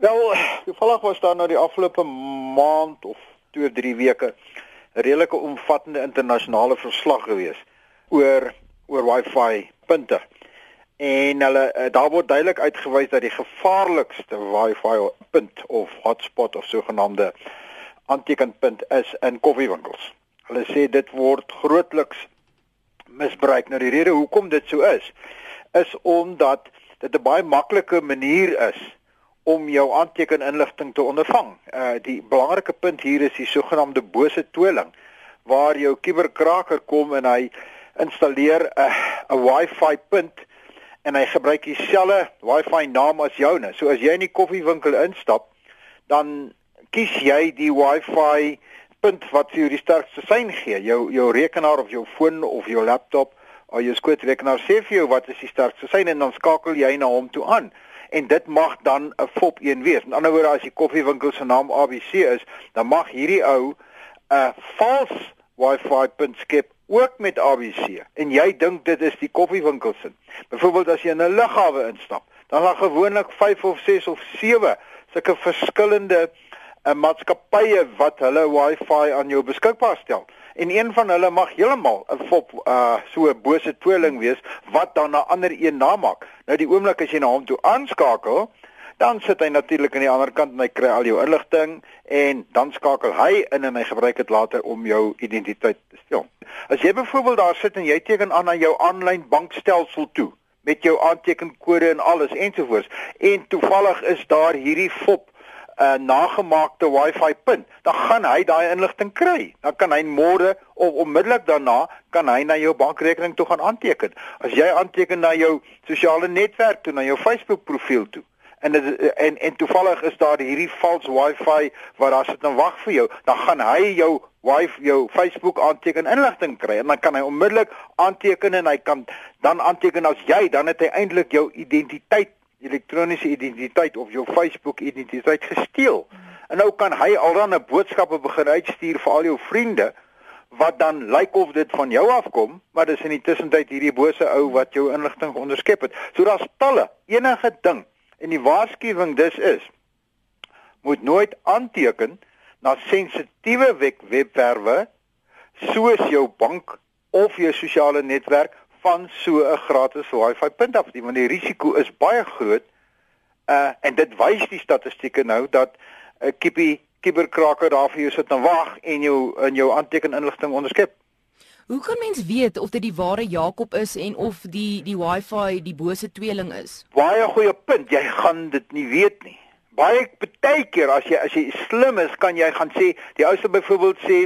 Wel, toevallig was daar nou die afgelope maand of 2, 3 weke 'n redelike omvattende internasionale verslag gewees oor oor Wi-Fi punte. En hulle eh, daar word duidelik uitgewys dat die gevaarlikste Wi-Fi punt of hotspot of sogenaamde aantekenpunt is in koffiewinkels. Hulle sê dit word grootliks misbruik. Nou die rede hoekom dit so is, is omdat dit 'n baie maklike manier is om jou aantekeninligting te ondervang. Uh die belangrike punt hier is die sogenaamde bose tweeling waar jou kuberkraker kom en hy installeer 'n 'n Wi-Fi punt en hy gebruik dieselfde Wi-Fi naam as joune. So as jy in die koffiewinkel instap, dan kies jy die Wi-Fi punt wat vir jou die sterkste sein gee. Jou jou rekenaar of jou foon of jou laptop of jou skootrekenaar sê vir jou wat is die sterkste sein en dan skakel jy na hom toe aan. En dit mag dan 'n fop een wees. In ander woorde as die koffiewinkel se naam ABC is, dan mag hierdie ou 'n vals Wi-Fi punt skep ook met ABC en jy dink dit is die koffiewinkel se. Byvoorbeeld as jy in 'n lughawe instap, dan gaan gewoonlik 5 of 6 of 7 sulke verskillende 'n maatskappye wat hulle Wi-Fi aan jou beskikbaar stel. En een van hulle mag heeltemal 'n fop uh so 'n bose tweeling wees wat dan 'n ander een namaak. Nou die oomblik as jy na hom toe aanskakel, dan sit hy natuurlik aan die ander kant en hy kry al jou inligting en dan skakel hy in en hy gebruik dit later om jou identiteit te steel. As jy byvoorbeeld daar sit en jy teken aan aan jou aanlyn bankstelsel toe met jou aantekenkode en alles ensovoorts en toevallig is daar hierdie fop 'n uh, nagemaakte Wi-Fi punt, dan gaan hy daai inligting kry. Dan kan hy môre of onmiddellik daarna kan hy na jou bankrekening toe gaan aanteken. As jy aanteken na jou sosiale netwerk toe, na jou Facebook profiel toe. En dit en en toevallig is daar hierdie vals Wi-Fi wat daar sit en wag vir jou, dan gaan hy jou Wi-Fi jou Facebook aanteken inligting kry en dan kan hy onmiddellik aanteken en hy kan dan aanteken as jy dan het hy eintlik jou identiteit elektroniese identiteit of jou Facebook identiteit gesteel. En nou kan hy alreeds 'n boodskappe begin uitstuur vir al jou vriende wat dan lyk of dit van jou afkom, maar dis in die tussentyd hierdie bose ou wat jou inligting onderskep het. So daar's talle, enige ding. En die waarskuwing dis is moet nooit aanteken na sensitiewe webwerwe soos jou bank of jou sosiale netwerk van so 'n gratis Wi-Fi punt af, want die risiko is baie groot. Uh en dit wys die statistieke nou dat 'n uh, kippie kiberkraker daar vir jou sit en wag en jou in jou aantekeninligting onderskep. Hoe kan mens weet of dit die ware Jakob is en of die die Wi-Fi die bose tweeling is? Baie goeie punt. Jy gaan dit nie weet nie. Baie baie keer as jy as jy slim is, kan jy gaan sê die ou se byvoorbeeld sê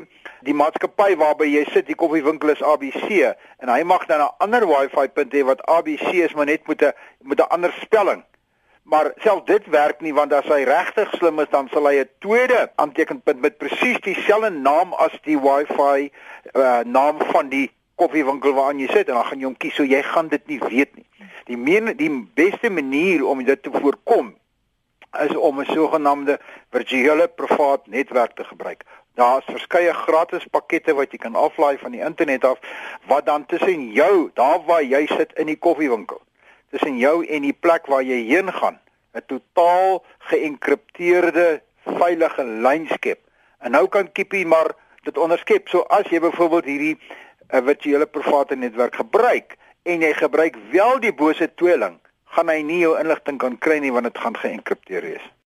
die maatskappy waarby jy sit, die koffiewinkel is ABC en hy mag dan 'n ander Wi-Fi punt hê wat ABC is maar net met 'n met 'n ander spelling. Maar selfs dit werk nie want as hy regtig slim is dan sal hy 'n tweede aantekenpunt met presies dieselfde naam as die Wi-Fi uh, naam van die koffiewinkel waaraan jy sit en dan gaan jy hom kies so jy gaan dit nie weet nie. Die meen die beste manier om dit te voorkom is om 'n sogenaamde virtuele privaat netwerk te gebruik. Daar's verskeie gratis pakkette wat jy kan aflaai van die internet af wat dan tussen jou, daar waar jy sit in die koffiewinkel, tussen jou en die plek waar jy heen gaan, 'n totaal geënkripteerde veilige lyn skep. En nou kan Kippie maar dit onderskep. So as jy byvoorbeeld hierdie uh, virtuele private netwerk gebruik en jy gebruik wel die bose tweeling, gaan hy nie jou inligting kan kry nie want dit gaan geënkripteer wees.